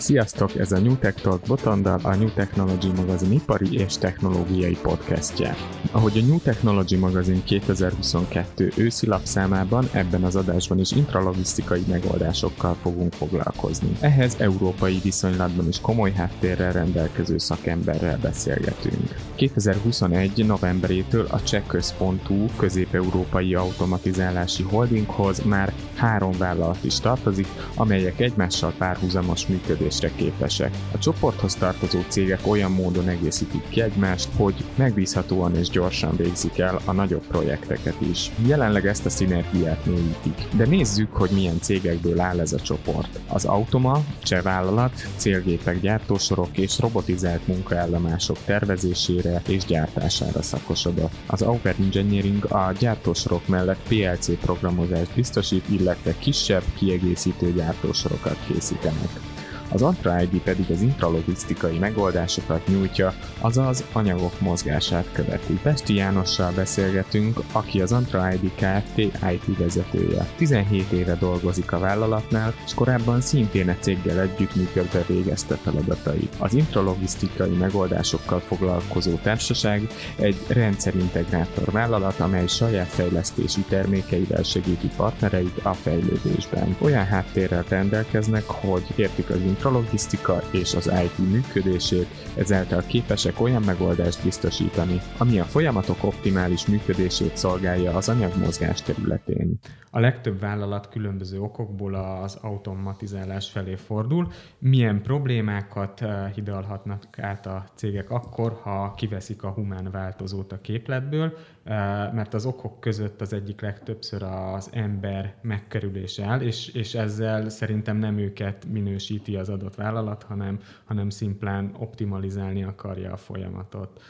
Sziasztok, ez a New Tech Talk Botondal, a New Technology magazin ipari és technológiai podcastje. Ahogy a New Technology magazin 2022 őszi lapszámában, ebben az adásban is intralogisztikai megoldásokkal fogunk foglalkozni. Ehhez európai viszonylatban is komoly háttérrel rendelkező szakemberrel beszélgetünk. 2021. novemberétől a cseh központú közép-európai automatizálási holdinghoz már három vállalat is tartozik, amelyek egymással párhuzamos működésre képesek. A csoporthoz tartozó cégek olyan módon egészítik ki egymást, hogy megbízhatóan és gyorsan végzik el a nagyobb projekteket is. Jelenleg ezt a szinergiát mélyítik. De nézzük, hogy milyen cégekből áll ez a csoport. Az Automa, cseh vállalat, célgépek gyártósorok és robotizált munkaállomások tervezésére és gyártására szakosodott. Az Auber Engineering a gyártósorok mellett PLC programozást biztosít, illetve kisebb kiegészítő gyártósorokat készítenek. Az Antra ID pedig az intralogisztikai megoldásokat nyújtja, azaz anyagok mozgását követi. Pesti Jánossal beszélgetünk, aki az Antra ID Kft. IT vezetője. 17 éve dolgozik a vállalatnál, és korábban szintén egy céggel együttműködve végezte feladatait. Az intralogisztikai megoldásokkal foglalkozó társaság egy rendszerintegrátor vállalat, amely saját fejlesztési termékeivel segíti partnereit a fejlődésben. Olyan háttérrel rendelkeznek, hogy értik az intralogisztika és az IT működését, ezáltal képesek olyan megoldást biztosítani, ami a folyamatok optimális működését szolgálja az anyagmozgás területén. A legtöbb vállalat különböző okokból az automatizálás felé fordul. Milyen problémákat eh, hidalhatnak át a cégek akkor, ha kiveszik a humán változót a képletből, eh, mert az okok között az egyik legtöbbször az ember megkerülése áll, és, és ezzel szerintem nem őket minősíti az adott vállalat, hanem, hanem szimplán optimalizálni akarja a folyamatot.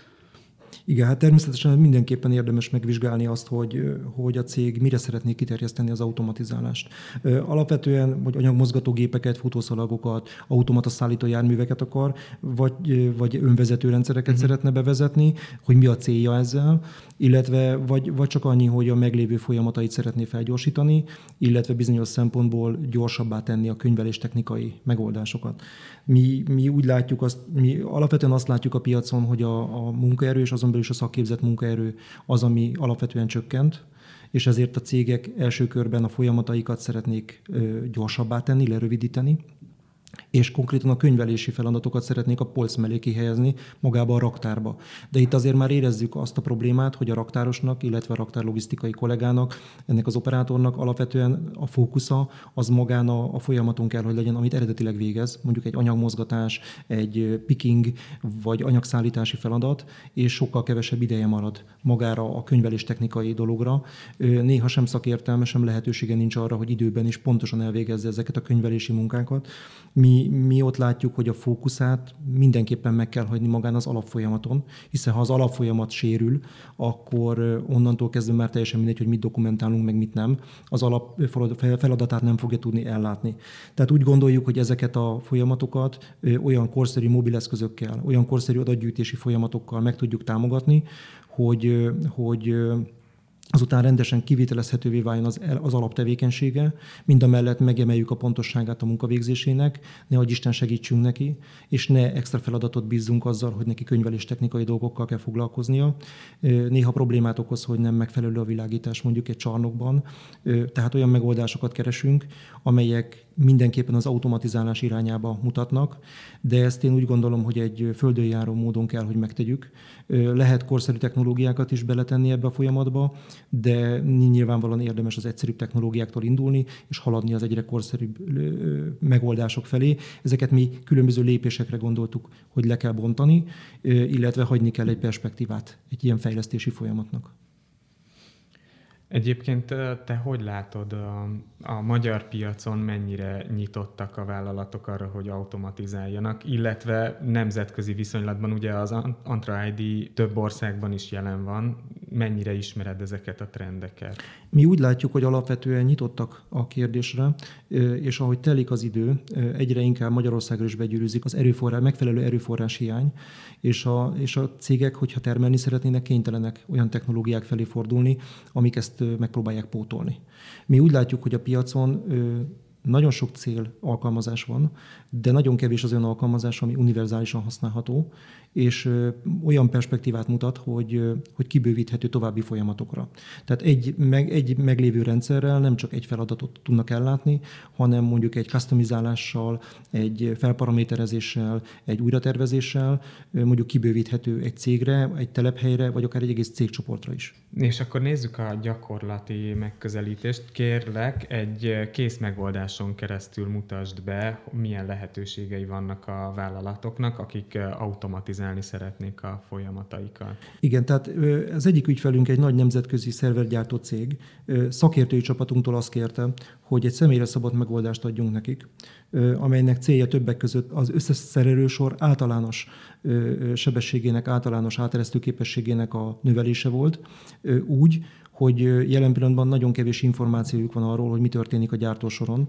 Igen, hát természetesen mindenképpen érdemes megvizsgálni azt, hogy, hogy a cég mire szeretné kiterjeszteni az automatizálást. Alapvetően, hogy anyagmozgatógépeket, futószalagokat, automata szállító járműveket akar, vagy, vagy önvezető rendszereket uh-huh. szeretne bevezetni, hogy mi a célja ezzel, illetve vagy, vagy csak annyi, hogy a meglévő folyamatait szeretné felgyorsítani, illetve bizonyos szempontból gyorsabbá tenni a könyvelés technikai megoldásokat. Mi, mi úgy látjuk, azt, mi alapvetően azt látjuk a piacon, hogy a, a munkaerő és azon belül is a szakképzett munkaerő az, ami alapvetően csökkent, és ezért a cégek első körben a folyamataikat szeretnék gyorsabbá tenni, lerövidíteni, és konkrétan a könyvelési feladatokat szeretnék a polc mellé kihelyezni magába a raktárba. De itt azért már érezzük azt a problémát, hogy a raktárosnak, illetve a raktárlogisztikai kollégának, ennek az operátornak alapvetően a fókusza az magán a, a folyamaton kell, hogy legyen, amit eredetileg végez, mondjuk egy anyagmozgatás, egy picking vagy anyagszállítási feladat, és sokkal kevesebb ideje marad magára a könyvelés technikai dologra. Néha sem szakértelme, sem lehetősége nincs arra, hogy időben is pontosan elvégezze ezeket a könyvelési munkákat. Mi, mi ott látjuk, hogy a fókuszát mindenképpen meg kell hagyni magán az alapfolyamaton, hiszen ha az alapfolyamat sérül, akkor onnantól kezdve már teljesen mindegy, hogy mit dokumentálunk, meg mit nem. Az alap feladatát nem fogja tudni ellátni. Tehát úgy gondoljuk, hogy ezeket a folyamatokat olyan korszerű mobileszközökkel, olyan korszerű adatgyűjtési folyamatokkal meg tudjuk támogatni, hogy, hogy azután rendesen kivitelezhetővé váljon az, az alaptevékenysége, mind a mellett megemeljük a pontosságát a munkavégzésének, ne hogy Isten segítsünk neki, és ne extra feladatot bízzunk azzal, hogy neki könyvelés technikai dolgokkal kell foglalkoznia. Néha problémát okoz, hogy nem megfelelő a világítás mondjuk egy csarnokban, tehát olyan megoldásokat keresünk, amelyek mindenképpen az automatizálás irányába mutatnak, de ezt én úgy gondolom, hogy egy földön járó módon kell, hogy megtegyük. Lehet korszerű technológiákat is beletenni ebbe a folyamatba, de nyilvánvalóan érdemes az egyszerűbb technológiáktól indulni, és haladni az egyre korszerűbb megoldások felé. Ezeket mi különböző lépésekre gondoltuk, hogy le kell bontani, illetve hagyni kell egy perspektívát egy ilyen fejlesztési folyamatnak. Egyébként te hogy látod a, a magyar piacon mennyire nyitottak a vállalatok arra, hogy automatizáljanak, illetve nemzetközi viszonylatban ugye az Antra ID több országban is jelen van, mennyire ismered ezeket a trendeket? Mi úgy látjuk, hogy alapvetően nyitottak a kérdésre, és ahogy telik az idő, egyre inkább Magyarországra is begyűrűzik az erőforrás, megfelelő erőforrás hiány, és a, és a cégek, hogyha termelni szeretnének, kénytelenek olyan technológiák felé fordulni, amik ezt megpróbálják pótolni. Mi úgy látjuk, hogy a piacon nagyon sok cél alkalmazás van, de nagyon kevés az olyan alkalmazás, ami univerzálisan használható, és olyan perspektívát mutat, hogy, hogy kibővíthető további folyamatokra. Tehát egy, meg, egy meglévő rendszerrel nem csak egy feladatot tudnak ellátni, hanem mondjuk egy customizálással, egy felparaméterezéssel, egy újratervezéssel mondjuk kibővíthető egy cégre, egy telephelyre, vagy akár egy egész cégcsoportra is. És akkor nézzük a gyakorlati megközelítést. Kérlek, egy kész megoldáson keresztül mutasd be, milyen lehetőségei vannak a vállalatoknak, akik automatizálni szeretnék a folyamataikat. Igen, tehát az egyik ügyfelünk egy nagy nemzetközi szervergyártó cég. Szakértői csapatunktól azt kérte, hogy egy személyre szabott megoldást adjunk nekik, amelynek célja többek között az összes általános sebességének, általános áteresztő képességének a növelése volt, úgy, hogy jelen pillanatban nagyon kevés információjuk van arról, hogy mi történik a gyártósoron.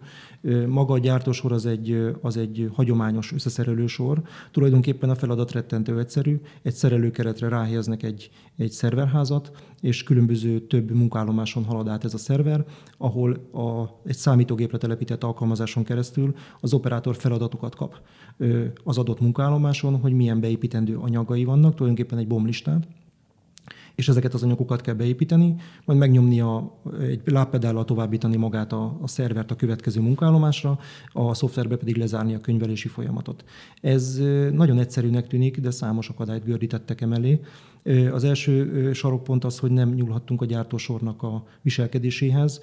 Maga a gyártósor az egy, az egy hagyományos összeszerelősor. Tulajdonképpen a feladat rettentő egyszerű. Egy szerelőkeretre ráhelyeznek egy, egy szerverházat, és különböző több munkállomáson halad át ez a szerver, ahol a, egy számítógépre telepített alkalmazáson keresztül az operátor feladatokat kap az adott munkállomáson, hogy milyen beépítendő anyagai vannak, tulajdonképpen egy bomlistát, és ezeket az anyagokat kell beépíteni, majd megnyomni a, egy lábpedállal továbbítani magát a, a szervert a következő munkállomásra, a szoftverbe pedig lezárni a könyvelési folyamatot. Ez nagyon egyszerűnek tűnik, de számos akadályt gördítettek emellé. Az első sarokpont az, hogy nem nyúlhattunk a gyártósornak a viselkedéséhez,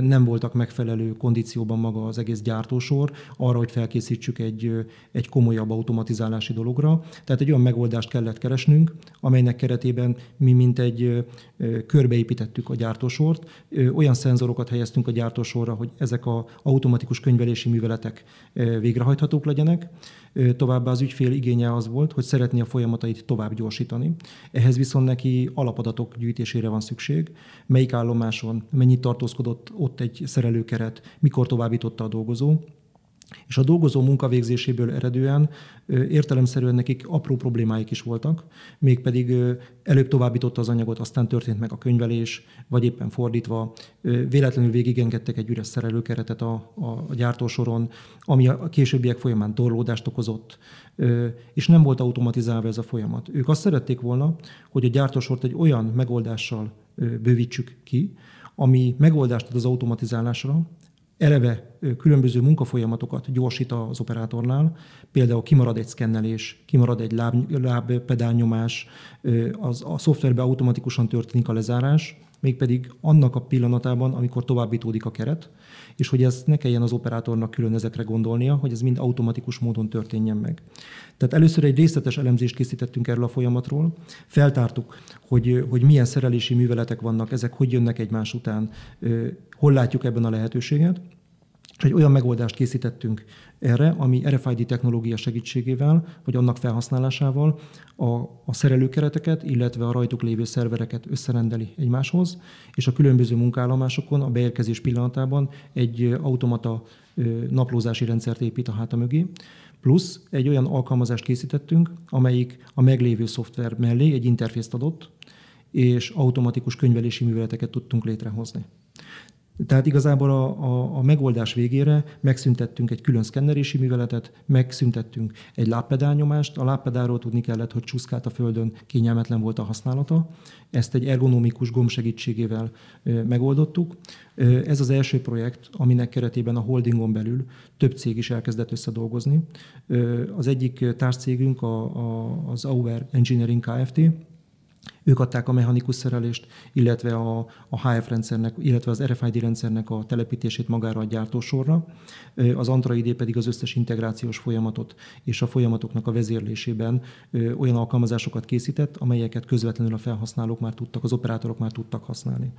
nem voltak megfelelő kondícióban maga az egész gyártósor arra, hogy felkészítsük egy, egy komolyabb automatizálási dologra. Tehát egy olyan megoldást kellett keresnünk, amelynek keretében mi mint egy körbeépítettük a gyártósort, olyan szenzorokat helyeztünk a gyártósorra, hogy ezek az automatikus könyvelési műveletek végrehajthatók legyenek, Továbbá az ügyfél igénye az volt, hogy szeretné a folyamatait tovább gyorsítani. Ehhez viszont neki alapadatok gyűjtésére van szükség. Melyik állomáson, mennyit tartózkodott ott egy szerelőkeret, mikor továbbította a dolgozó, és a dolgozó munkavégzéséből eredően értelemszerűen nekik apró problémáik is voltak, mégpedig előbb továbbította az anyagot, aztán történt meg a könyvelés, vagy éppen fordítva, véletlenül végigengedtek egy üres szerelőkeretet a, a gyártósoron, ami a későbbiek folyamán torlódást okozott, és nem volt automatizálva ez a folyamat. Ők azt szerették volna, hogy a gyártósort egy olyan megoldással bővítsük ki, ami megoldást ad az automatizálásra, eleve különböző munkafolyamatokat gyorsít az operátornál, például kimarad egy szkennelés, kimarad egy láb, lábpedálnyomás, az, a szoftverbe automatikusan történik a lezárás, mégpedig annak a pillanatában, amikor továbbítódik a keret, és hogy ez ne kelljen az operátornak külön ezekre gondolnia, hogy ez mind automatikus módon történjen meg. Tehát először egy részletes elemzést készítettünk erről a folyamatról, feltártuk, hogy, hogy milyen szerelési műveletek vannak, ezek hogy jönnek egymás után, hol látjuk ebben a lehetőséget, és egy olyan megoldást készítettünk erre, ami RFID technológia segítségével, vagy annak felhasználásával a, a szerelőkereteket, illetve a rajtuk lévő szervereket összerendeli egymáshoz, és a különböző munkállomásokon a beérkezés pillanatában egy automata naplózási rendszert épít a háta mögé, plusz egy olyan alkalmazást készítettünk, amelyik a meglévő szoftver mellé egy interfészt adott, és automatikus könyvelési műveleteket tudtunk létrehozni. Tehát igazából a, a, a megoldás végére megszüntettünk egy külön szkennerési műveletet, megszüntettünk egy lábpedálnyomást. A lábpedálról tudni kellett, hogy csúszkált a földön, kényelmetlen volt a használata. Ezt egy ergonomikus gomb segítségével megoldottuk. Ez az első projekt, aminek keretében a holdingon belül több cég is elkezdett összedolgozni. Az egyik társcégünk a, a, az Auer Engineering Kft., ők adták a mechanikus szerelést, illetve a, a HF rendszernek, illetve az RFID rendszernek a telepítését magára a gyártósorra. Az Android pedig az összes integrációs folyamatot és a folyamatoknak a vezérlésében olyan alkalmazásokat készített, amelyeket közvetlenül a felhasználók már tudtak, az operátorok már tudtak használni.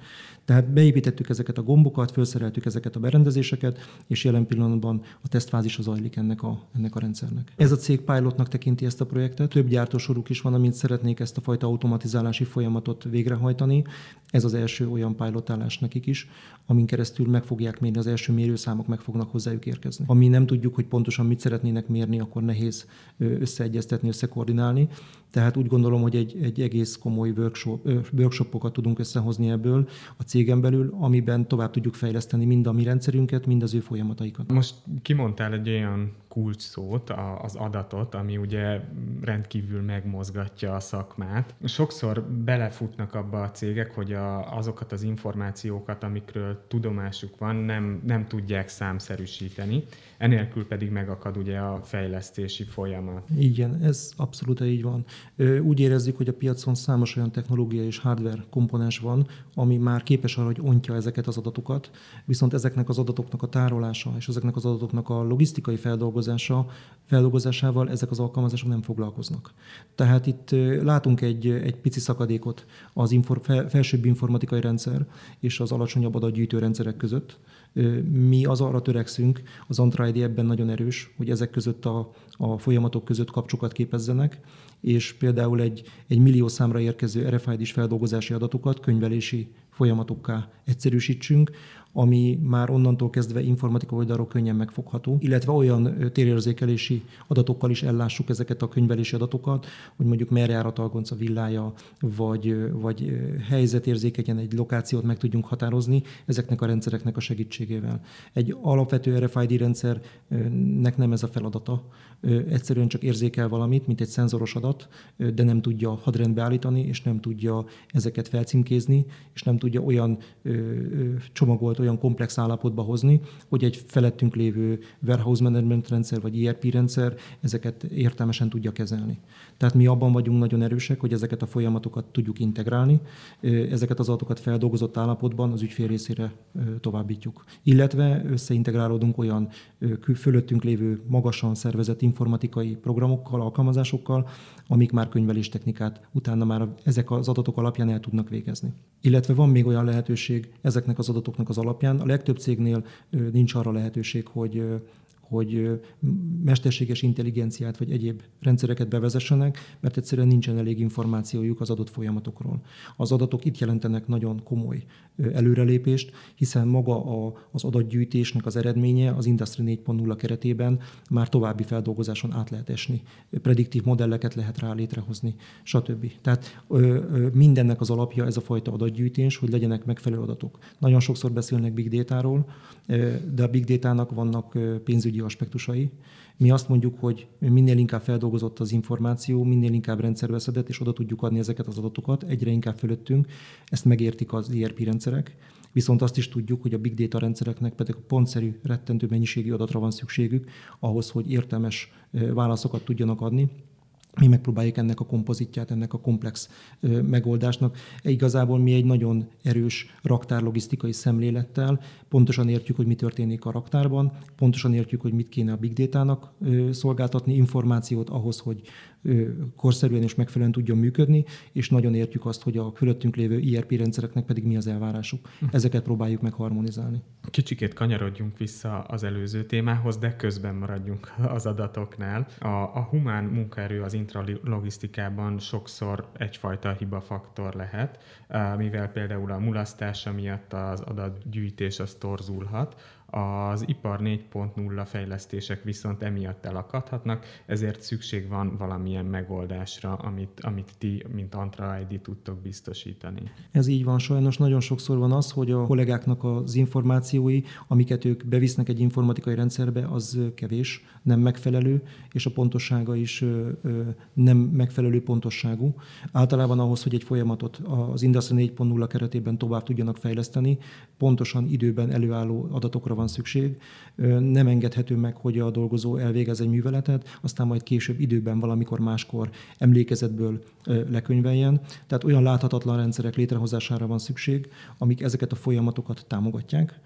Tehát beépítettük ezeket a gombokat, felszereltük ezeket a berendezéseket, és jelen pillanatban a tesztfázisa zajlik ennek a, ennek a rendszernek. Ez a cég pilotnak tekinti ezt a projektet, több gyártósoruk is van, amint szeretnék ezt a fajta automatizálást automatizálási folyamatot végrehajtani. Ez az első olyan pilotálás nekik is, amin keresztül meg fogják mérni, az első mérőszámok meg fognak hozzájuk érkezni. Ami nem tudjuk, hogy pontosan mit szeretnének mérni, akkor nehéz összeegyeztetni, összekoordinálni. Tehát úgy gondolom, hogy egy, egy egész komoly workshop, workshopokat tudunk összehozni ebből a cégen belül, amiben tovább tudjuk fejleszteni mind a mi rendszerünket, mind az ő folyamataikat. Most kimondtál egy olyan kulcs szót, az adatot, ami ugye rendkívül megmozgatja a szakmát. Sokszor belefutnak abba a cégek, hogy a, azokat az információkat, amikről tudomásuk van, nem, nem tudják számszerűsíteni, enélkül pedig megakad ugye a fejlesztési folyamat. Igen, ez abszolút így van. Úgy érezzük, hogy a piacon számos olyan technológia és hardware komponens van, ami már képes arra, hogy ontja ezeket az adatokat, viszont ezeknek az adatoknak a tárolása és ezeknek az adatoknak a logisztikai feldolgozása, feldolgozásával ezek az alkalmazások nem foglalkoznak. Tehát itt látunk egy, egy pici szakadékot az infor, felsőbb informatikai rendszer és az alacsonyabb adatgyűjtő rendszerek között, mi az arra törekszünk, az Antra-ID ebben nagyon erős, hogy ezek között a, a folyamatok között kapcsokat képezzenek, és például egy, egy millió számra érkező RFID-s feldolgozási adatokat könyvelési folyamatokká egyszerűsítsünk, ami már onnantól kezdve informatika oldalról könnyen megfogható, illetve olyan térérzékelési adatokkal is ellássuk ezeket a könyvelési adatokat, hogy mondjuk merre jár a talgonca villája, vagy, vagy helyzetérzékenyen egy lokációt meg tudjunk határozni ezeknek a rendszereknek a segítségével. Egy alapvető RFID rendszernek nem ez a feladata, egyszerűen csak érzékel valamit, mint egy szenzoros adat, de nem tudja hadrendbe állítani, és nem tudja ezeket felcímkézni, és nem tudja olyan csomagolt, olyan komplex állapotba hozni, hogy egy felettünk lévő warehouse management rendszer vagy ERP rendszer ezeket értelmesen tudja kezelni. Tehát mi abban vagyunk nagyon erősek, hogy ezeket a folyamatokat tudjuk integrálni, ezeket az adatokat feldolgozott állapotban az ügyfél részére továbbítjuk. Illetve összeintegrálódunk olyan fölöttünk lévő magasan szervezett informatikai programokkal, alkalmazásokkal, amik már könyveléstechnikát utána már ezek az adatok alapján el tudnak végezni. Illetve van még olyan lehetőség ezeknek az adatoknak az alapján. A legtöbb cégnél nincs arra lehetőség, hogy hogy mesterséges intelligenciát vagy egyéb rendszereket bevezessenek, mert egyszerűen nincsen elég információjuk az adott folyamatokról. Az adatok itt jelentenek nagyon komoly előrelépést, hiszen maga az adatgyűjtésnek az eredménye az Industry 4.0 keretében már további feldolgozáson át lehet esni. Prediktív modelleket lehet rá létrehozni, stb. Tehát mindennek az alapja ez a fajta adatgyűjtés, hogy legyenek megfelelő adatok. Nagyon sokszor beszélnek big data-ról, de a big data-nak vannak pénzügyi aspektusai. Mi azt mondjuk, hogy minél inkább feldolgozott az információ, minél inkább rendszerveszedett, és oda tudjuk adni ezeket az adatokat egyre inkább fölöttünk. Ezt megértik az ERP rendszerek. Viszont azt is tudjuk, hogy a big data rendszereknek pedig pontszerű, rettentő mennyiségű adatra van szükségük ahhoz, hogy értelmes válaszokat tudjanak adni mi megpróbáljuk ennek a kompozitját, ennek a komplex megoldásnak. Igazából mi egy nagyon erős raktárlogisztikai szemlélettel pontosan értjük, hogy mi történik a raktárban, pontosan értjük, hogy mit kéne a big data-nak szolgáltatni, információt ahhoz, hogy korszerűen és megfelelően tudjon működni, és nagyon értjük azt, hogy a fölöttünk lévő ERP rendszereknek pedig mi az elvárásuk. Hm. Ezeket próbáljuk meg harmonizálni. Kicsikét kanyarodjunk vissza az előző témához, de közben maradjunk az adatoknál. A, a humán munkaerő az intralogisztikában sokszor egyfajta hibafaktor lehet, mivel például a mulasztása miatt az adatgyűjtés az torzulhat, az ipar 4.0 fejlesztések viszont emiatt elakadhatnak, ezért szükség van valamilyen megoldásra, amit, amit ti, mint Antra ID tudtok biztosítani. Ez így van, sajnos nagyon sokszor van az, hogy a kollégáknak az információi, amiket ők bevisznek egy informatikai rendszerbe, az kevés, nem megfelelő, és a pontossága is nem megfelelő pontosságú. Általában ahhoz, hogy egy folyamatot az Industry 4.0 keretében tovább tudjanak fejleszteni, pontosan időben előálló adatokra van szükség. Nem engedhető meg, hogy a dolgozó elvégez egy műveletet, aztán majd később időben valamikor máskor emlékezetből lekönyveljen. Tehát olyan láthatatlan rendszerek létrehozására van szükség, amik ezeket a folyamatokat támogatják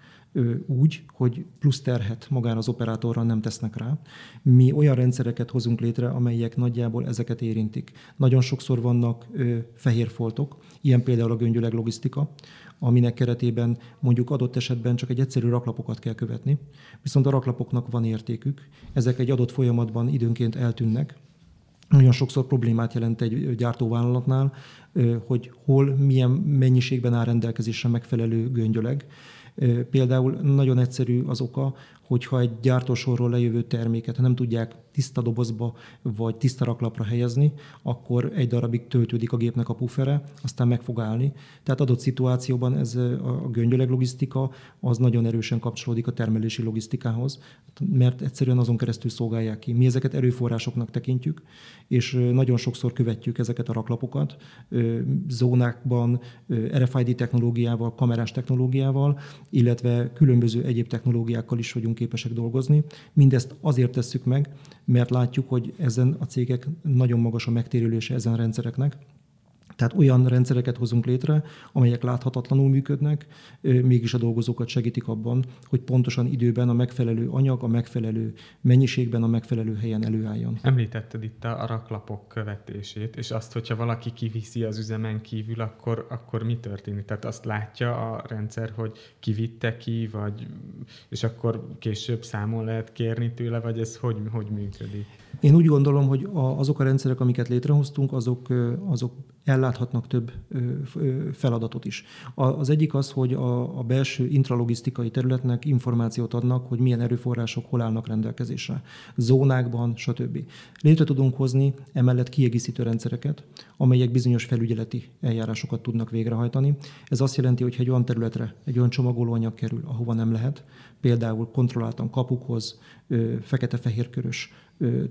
úgy, hogy plusz terhet magára az operátorra nem tesznek rá. Mi olyan rendszereket hozunk létre, amelyek nagyjából ezeket érintik. Nagyon sokszor vannak fehér foltok, ilyen például a göngyöleg logisztika, aminek keretében mondjuk adott esetben csak egy egyszerű raklapokat kell követni, viszont a raklapoknak van értékük, ezek egy adott folyamatban időnként eltűnnek, nagyon sokszor problémát jelent egy gyártóvállalatnál, hogy hol, milyen mennyiségben áll rendelkezésre megfelelő göngyöleg. Például nagyon egyszerű az oka, hogyha egy gyártósorról lejövő terméket nem tudják tiszta dobozba vagy tiszta raklapra helyezni, akkor egy darabig töltődik a gépnek a pufere, aztán meg fog állni. Tehát adott szituációban ez a göngyöleg logisztika az nagyon erősen kapcsolódik a termelési logisztikához, mert egyszerűen azon keresztül szolgálják ki. Mi ezeket erőforrásoknak tekintjük, és nagyon sokszor követjük ezeket a raklapokat zónákban, RFID technológiával, kamerás technológiával, illetve különböző egyéb technológiákkal is vagyunk képesek dolgozni. Mindezt azért tesszük meg, mert látjuk, hogy ezen a cégek nagyon magas a megtérülése ezen a rendszereknek, tehát olyan rendszereket hozunk létre, amelyek láthatatlanul működnek, mégis a dolgozókat segítik abban, hogy pontosan időben a megfelelő anyag, a megfelelő mennyiségben, a megfelelő helyen előálljon. Említetted itt a raklapok követését, és azt, hogyha valaki kiviszi az üzemen kívül, akkor, akkor mi történik? Tehát azt látja a rendszer, hogy kivitte ki, vagy, és akkor később számon lehet kérni tőle, vagy ez hogy, hogy működik? Én úgy gondolom, hogy azok a rendszerek, amiket létrehoztunk, azok, azok elláthatnak több feladatot is. Az egyik az, hogy a, belső intralogisztikai területnek információt adnak, hogy milyen erőforrások hol állnak rendelkezésre. Zónákban, stb. Létre tudunk hozni emellett kiegészítő rendszereket, amelyek bizonyos felügyeleti eljárásokat tudnak végrehajtani. Ez azt jelenti, hogy egy olyan területre egy olyan csomagolóanyag kerül, ahova nem lehet, például kontrolláltan kapukhoz, fekete-fehérkörös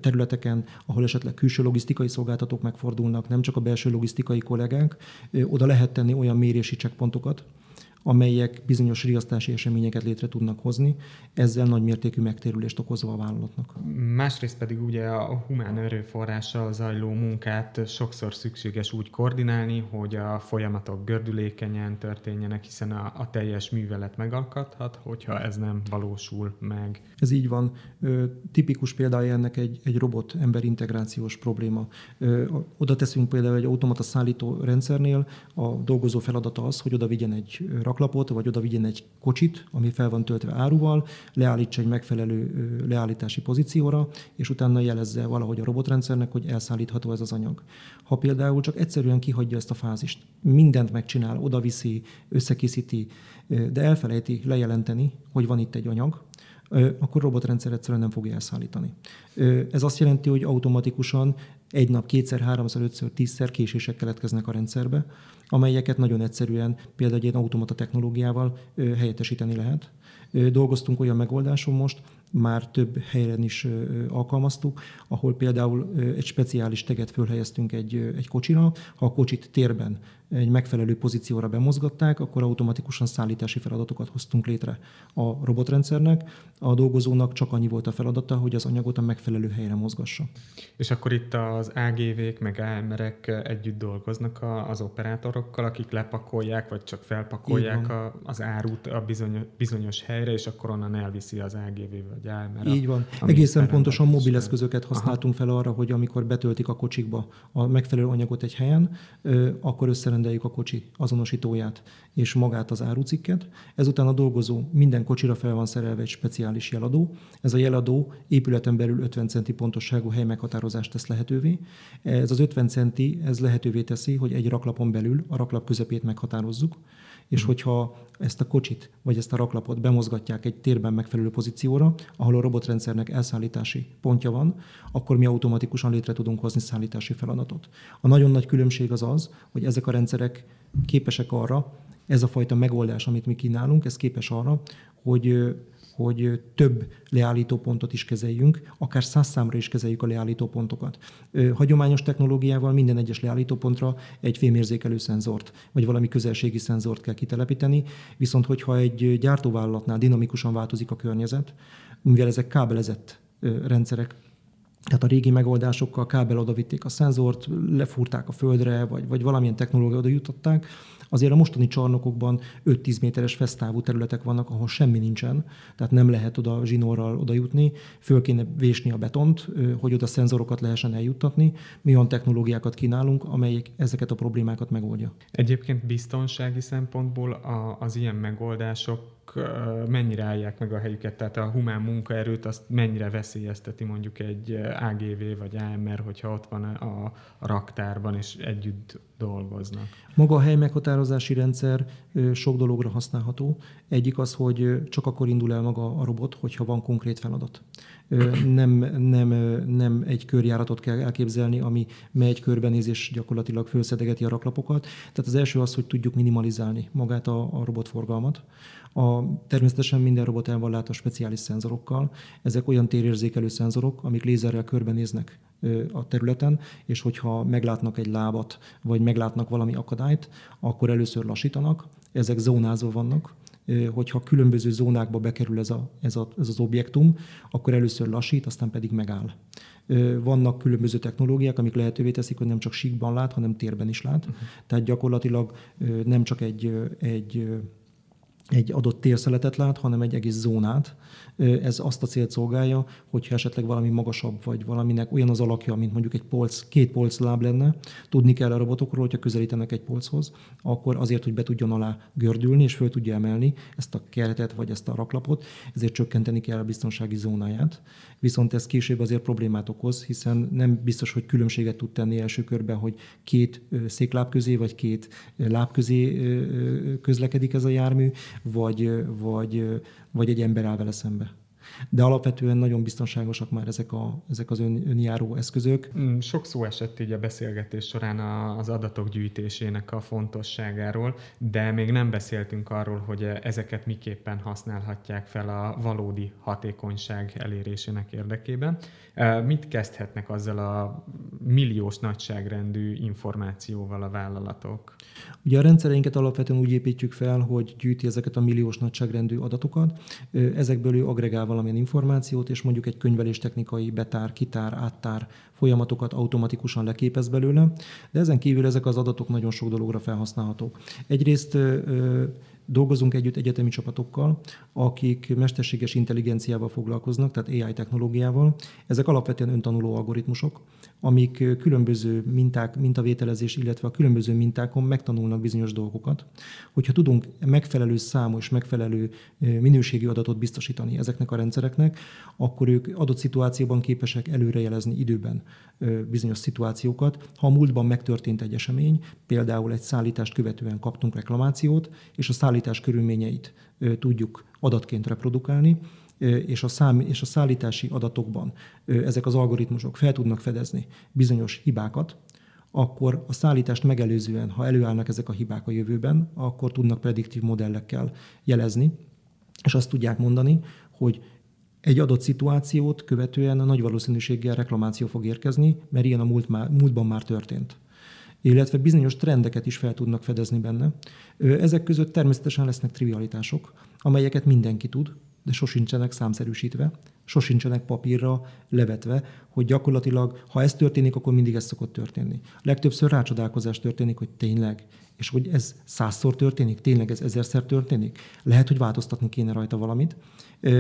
területeken, ahol esetleg külső logisztikai szolgáltatók megfordulnak, nem csak a belső logisztikai kollégánk, oda lehet tenni olyan mérési checkpontokat, amelyek bizonyos riasztási eseményeket létre tudnak hozni, ezzel nagy mértékű megtérülést okozva a vállalatnak. Másrészt pedig ugye a humán erőforrással zajló munkát sokszor szükséges úgy koordinálni, hogy a folyamatok gördülékenyen történjenek, hiszen a, a teljes művelet megakadhat, hogyha ez nem valósul meg. Ez így van. Tipikus példája ennek egy, egy robot-ember integrációs probléma. Oda teszünk például egy automata szállító rendszernél, a dolgozó feladata az, hogy oda vigyen egy raklapot, vagy oda vigyen egy kocsit, ami fel van töltve áruval, leállítsa egy megfelelő leállítási pozícióra, és utána jelezze valahogy a robotrendszernek, hogy elszállítható ez az anyag. Ha például csak egyszerűen kihagyja ezt a fázist, mindent megcsinál, oda viszi, összekészíti, de elfelejti lejelenteni, hogy van itt egy anyag, akkor robotrendszer egyszerűen nem fogja elszállítani. Ez azt jelenti, hogy automatikusan egy nap kétszer, háromszor, ötször, tízszer késések keletkeznek a rendszerbe, amelyeket nagyon egyszerűen például egy ilyen automata technológiával helyettesíteni lehet. Dolgoztunk olyan megoldáson most, már több helyen is alkalmaztuk, ahol például egy speciális teget fölhelyeztünk egy, egy kocsira, ha a kocsit térben egy megfelelő pozícióra bemozgatták, akkor automatikusan szállítási feladatokat hoztunk létre a robotrendszernek. A dolgozónak csak annyi volt a feladata, hogy az anyagot a megfelelő helyre mozgassa. És akkor itt az AGV-k meg AMR-ek együtt dolgoznak az operátorokkal, akik lepakolják, vagy csak felpakolják a, az árut a bizonyos, bizonyos helyre, és akkor onnan elviszi az AGV vagy AMR. Így van. Egészen pontosan mobil eszközöket használtunk Aha. fel arra, hogy amikor betöltik a kocsikba a megfelelő anyagot egy helyen, akkor össze rendeljük a kocsi azonosítóját és magát az árucikket. Ezután a dolgozó minden kocsira fel van szerelve egy speciális jeladó. Ez a jeladó épületen belül 50 centi pontosságú hely meghatározást tesz lehetővé. Ez az 50 centi, ez lehetővé teszi, hogy egy raklapon belül a raklap közepét meghatározzuk, és hmm. hogyha ezt a kocsit vagy ezt a raklapot bemozgatják egy térben megfelelő pozícióra, ahol a robotrendszernek elszállítási pontja van, akkor mi automatikusan létre tudunk hozni szállítási feladatot. A nagyon nagy különbség az az, hogy ezek a rendszerek képesek arra, ez a fajta megoldás, amit mi kínálunk, ez képes arra, hogy hogy több leállítópontot is kezeljünk, akár száz számra is kezeljük a leállítópontokat. Hagyományos technológiával minden egyes leállítópontra egy fémérzékelő szenzort, vagy valami közelségi szenzort kell kitelepíteni, viszont hogyha egy gyártóvállalatnál dinamikusan változik a környezet, mivel ezek kábelezett rendszerek, tehát a régi megoldásokkal kábel oda vitték a szenzort, lefúrták a földre, vagy, vagy valamilyen technológia oda jutották, Azért a mostani csarnokokban 5-10 méteres fesztávú területek vannak, ahol semmi nincsen, tehát nem lehet oda zsinórral oda jutni, föl kéne vésni a betont, hogy oda szenzorokat lehessen eljuttatni. Mi olyan technológiákat kínálunk, amelyek ezeket a problémákat megoldja. Egyébként biztonsági szempontból a, az ilyen megoldások mennyire állják meg a helyüket, tehát a humán munkaerőt azt mennyire veszélyezteti mondjuk egy AGV vagy AMR, hogyha ott van a, a raktárban és együtt dolgoznak. Maga a hely meghatározási rendszer sok dologra használható. Egyik az, hogy csak akkor indul el maga a robot, hogyha van konkrét feladat. Nem, nem, nem egy körjáratot kell elképzelni, ami megy körbenéz és gyakorlatilag fölszedegeti a raklapokat. Tehát az első az, hogy tudjuk minimalizálni magát a, a robotforgalmat. A, természetesen minden robot el van látva speciális szenzorokkal. Ezek olyan térérzékelő szenzorok, amik lézerrel körbenéznek a területen, és hogyha meglátnak egy lábat, vagy meglátnak valami akadályt, akkor először lassítanak, ezek zónázva vannak, hogyha különböző zónákba bekerül ez, a, ez, a, ez az objektum, akkor először lassít, aztán pedig megáll. Vannak különböző technológiák, amik lehetővé teszik, hogy nem csak síkban lát, hanem térben is lát. Uh-huh. Tehát gyakorlatilag nem csak egy, egy egy adott térszeletet lát, hanem egy egész zónát. Ez azt a célt szolgálja, hogyha esetleg valami magasabb, vagy valaminek olyan az alakja, mint mondjuk egy polc, két polc láb lenne, tudni kell a robotokról, hogyha közelítenek egy polchoz, akkor azért, hogy be tudjon alá gördülni, és föl tudja emelni ezt a keretet, vagy ezt a raklapot, ezért csökkenteni kell a biztonsági zónáját. Viszont ez később azért problémát okoz, hiszen nem biztos, hogy különbséget tud tenni első körben, hogy két székláb közé, vagy két láb közé közlekedik ez a jármű, vagy, vagy, vagy egy ember áll vele szembe. De alapvetően nagyon biztonságosak már ezek, a, ezek az ön, önjáró eszközök. Mm, sok szó esett így a beszélgetés során az adatok gyűjtésének a fontosságáról, de még nem beszéltünk arról, hogy ezeket miképpen használhatják fel a valódi hatékonyság elérésének érdekében. Mit kezdhetnek azzal a milliós nagyságrendű információval a vállalatok? Ugye a rendszereinket alapvetően úgy építjük fel, hogy gyűjti ezeket a milliós nagyságrendű adatokat, ezekből ő agregál valamilyen információt, és mondjuk egy könyveléstechnikai betár, kitár, áttár folyamatokat automatikusan leképez belőle, de ezen kívül ezek az adatok nagyon sok dologra felhasználhatók. Egyrészt Dolgozunk együtt egyetemi csapatokkal, akik mesterséges intelligenciával foglalkoznak, tehát AI technológiával. Ezek alapvetően öntanuló algoritmusok, amik különböző minták, mintavételezés, illetve a különböző mintákon megtanulnak bizonyos dolgokat. Hogyha tudunk megfelelő számú és megfelelő minőségi adatot biztosítani ezeknek a rendszereknek, akkor ők adott szituációban képesek előrejelezni időben bizonyos szituációkat. Ha a múltban megtörtént egy esemény, például egy szállítást követően kaptunk reklamációt, és a szállítás körülményeit tudjuk adatként reprodukálni, és a, szám, és a szállítási adatokban ezek az algoritmusok fel tudnak fedezni bizonyos hibákat, akkor a szállítást megelőzően, ha előállnak ezek a hibák a jövőben, akkor tudnak prediktív modellekkel jelezni, és azt tudják mondani, hogy egy adott szituációt követően a nagy valószínűséggel reklamáció fog érkezni, mert ilyen a múlt már, múltban már történt illetve bizonyos trendeket is fel tudnak fedezni benne. Ezek között természetesen lesznek trivialitások, amelyeket mindenki tud, de sosincsenek számszerűsítve, sosincsenek papírra levetve, hogy gyakorlatilag, ha ez történik, akkor mindig ez szokott történni. Legtöbbször rácsodálkozás történik, hogy tényleg, és hogy ez százszor történik, tényleg ez ezerszer történik. Lehet, hogy változtatni kéne rajta valamit,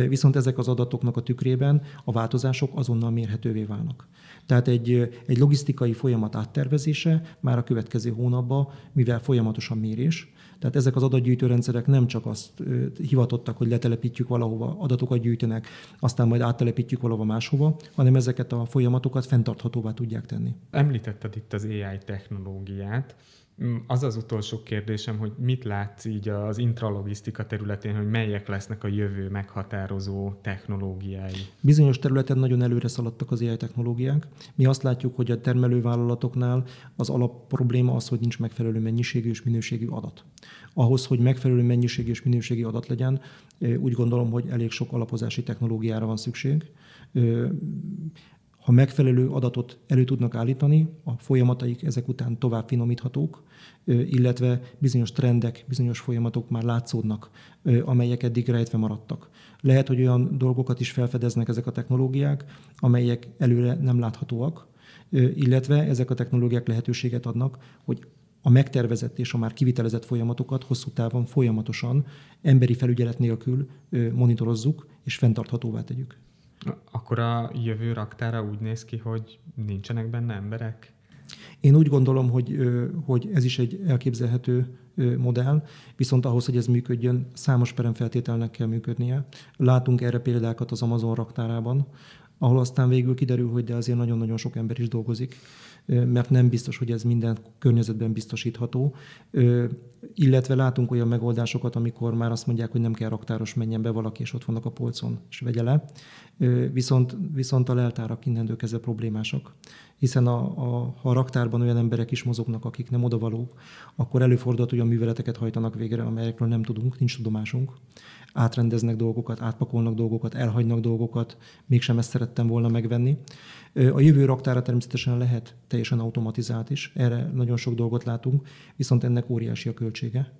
viszont ezek az adatoknak a tükrében a változások azonnal mérhetővé válnak. Tehát egy, egy logisztikai folyamat áttervezése már a következő hónapban, mivel folyamatosan mérés, tehát ezek az adatgyűjtő rendszerek nem csak azt hivatottak, hogy letelepítjük valahova, adatokat gyűjtenek, aztán majd áttelepítjük valahova máshova, hanem ezeket a folyamatokat fenntarthatóvá tudják tenni. Említetted itt az AI technológiát. Mm, az az utolsó kérdésem, hogy mit látsz így az intralogisztika területén, hogy melyek lesznek a jövő meghatározó technológiái? Bizonyos területen nagyon előre szaladtak az AI technológiák. Mi azt látjuk, hogy a termelővállalatoknál az alap probléma az, hogy nincs megfelelő mennyiségű és minőségű adat. Ahhoz, hogy megfelelő mennyiségű és minőségi adat legyen, úgy gondolom, hogy elég sok alapozási technológiára van szükség ha megfelelő adatot elő tudnak állítani, a folyamataik ezek után tovább finomíthatók, illetve bizonyos trendek, bizonyos folyamatok már látszódnak, amelyek eddig rejtve maradtak. Lehet, hogy olyan dolgokat is felfedeznek ezek a technológiák, amelyek előre nem láthatóak, illetve ezek a technológiák lehetőséget adnak, hogy a megtervezett és a már kivitelezett folyamatokat hosszú távon folyamatosan emberi felügyelet nélkül monitorozzuk és fenntarthatóvá tegyük. Akkor a jövő raktára úgy néz ki, hogy nincsenek benne emberek? Én úgy gondolom, hogy, hogy ez is egy elképzelhető modell, viszont ahhoz, hogy ez működjön, számos peremfeltételnek kell működnie. Látunk erre példákat az Amazon raktárában, ahol aztán végül kiderül, hogy de azért nagyon-nagyon sok ember is dolgozik, mert nem biztos, hogy ez minden környezetben biztosítható. Illetve látunk olyan megoldásokat, amikor már azt mondják, hogy nem kell raktáros menjen be valaki, és ott vannak a polcon, és vegye le. Viszont, viszont a leltárak innentől kezdve problémásak. Hiszen a, a, ha a raktárban olyan emberek is mozognak, akik nem odavalók, akkor előfordulhat, hogy olyan műveleteket hajtanak végre, amelyekről nem tudunk, nincs tudomásunk átrendeznek dolgokat, átpakolnak dolgokat, elhagynak dolgokat, mégsem ezt szerettem volna megvenni. A jövő raktára természetesen lehet teljesen automatizált is, erre nagyon sok dolgot látunk, viszont ennek óriási a költsége.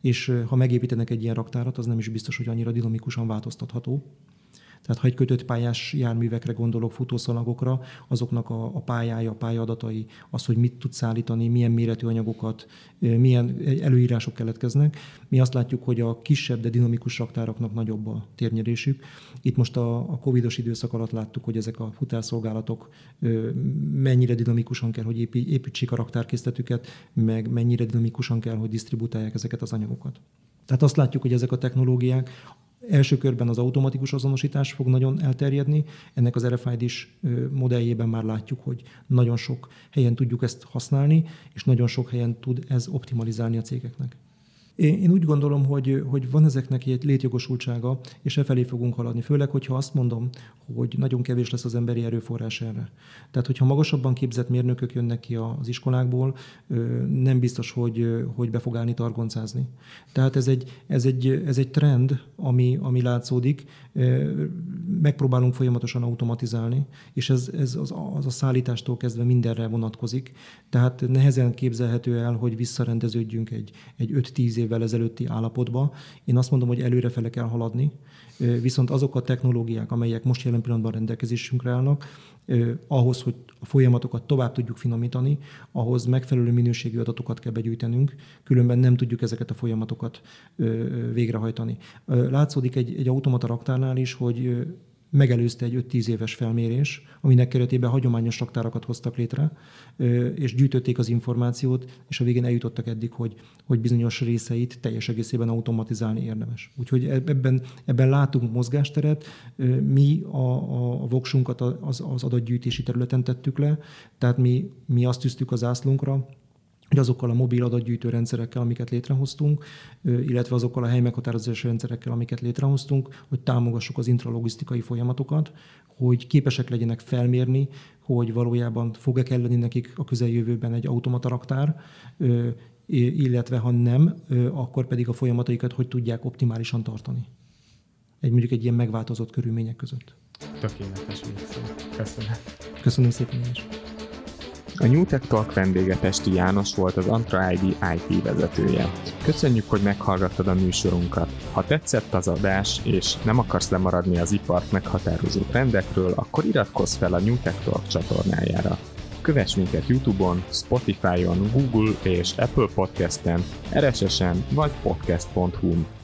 És ha megépítenek egy ilyen raktárat, az nem is biztos, hogy annyira dinamikusan változtatható. Tehát ha egy kötött pályás járművekre gondolok, futószalagokra, azoknak a, a pályája, a pályadatai, az, hogy mit tud szállítani, milyen méretű anyagokat, milyen előírások keletkeznek. Mi azt látjuk, hogy a kisebb, de dinamikus raktáraknak nagyobb a térnyerésük. Itt most a, a covidos időszak alatt láttuk, hogy ezek a futárszolgálatok mennyire dinamikusan kell, hogy építsék a raktárkészletüket, meg mennyire dinamikusan kell, hogy disztribútálják ezeket az anyagokat. Tehát azt látjuk, hogy ezek a technológiák Első körben az automatikus azonosítás fog nagyon elterjedni. Ennek az RFID-s modelljében már látjuk, hogy nagyon sok helyen tudjuk ezt használni, és nagyon sok helyen tud ez optimalizálni a cégeknek. Én úgy gondolom, hogy, hogy van ezeknek egy létjogosultsága, és e felé fogunk haladni. Főleg, hogyha azt mondom, hogy nagyon kevés lesz az emberi erőforrás erre. Tehát, hogyha magasabban képzett mérnökök jönnek ki az iskolákból, nem biztos, hogy, hogy be fog állni targoncázni. Tehát ez egy, ez egy, ez egy trend, ami, ami látszódik. Megpróbálunk folyamatosan automatizálni, és ez, ez az, az a szállítástól kezdve mindenre vonatkozik. Tehát nehezen képzelhető el, hogy visszarendeződjünk egy, egy 5-10 évvel ezelőtti állapotba. Én azt mondom, hogy előrefele kell haladni, viszont azok a technológiák, amelyek most jelen pillanatban rendelkezésünkre állnak, ahhoz, hogy a folyamatokat tovább tudjuk finomítani, ahhoz megfelelő minőségű adatokat kell begyűjtenünk, különben nem tudjuk ezeket a folyamatokat végrehajtani. Látszódik egy, egy automata raktárnál is, hogy megelőzte egy 5-10 éves felmérés, aminek keretében hagyományos raktárakat hoztak létre, és gyűjtötték az információt, és a végén eljutottak eddig, hogy, hogy bizonyos részeit teljes egészében automatizálni érdemes. Úgyhogy ebben, ebben látunk mozgásteret, mi a, a, a voksunkat az, az adatgyűjtési területen tettük le, tehát mi, mi azt tűztük az ászlunkra, hogy azokkal a mobil adatgyűjtő rendszerekkel, amiket létrehoztunk, illetve azokkal a helymeghatározási rendszerekkel, amiket létrehoztunk, hogy támogassuk az intralogisztikai folyamatokat, hogy képesek legyenek felmérni, hogy valójában fog-e kelleni nekik a közeljövőben egy automata raktár, illetve ha nem, akkor pedig a folyamataikat hogy tudják optimálisan tartani. Egy mondjuk egy ilyen megváltozott körülmények között. Tökéletes végszó. Köszönöm. Köszönöm szépen is. A New Tech Talk vendége Pesti János volt az Antra ID IT vezetője. Köszönjük, hogy meghallgattad a műsorunkat. Ha tetszett az adás, és nem akarsz lemaradni az ipart meghatározó trendekről, akkor iratkozz fel a New Tech Talk csatornájára. Kövess minket Youtube-on, Spotify-on, Google és Apple Podcast-en, RSS-en vagy podcast.hu-n.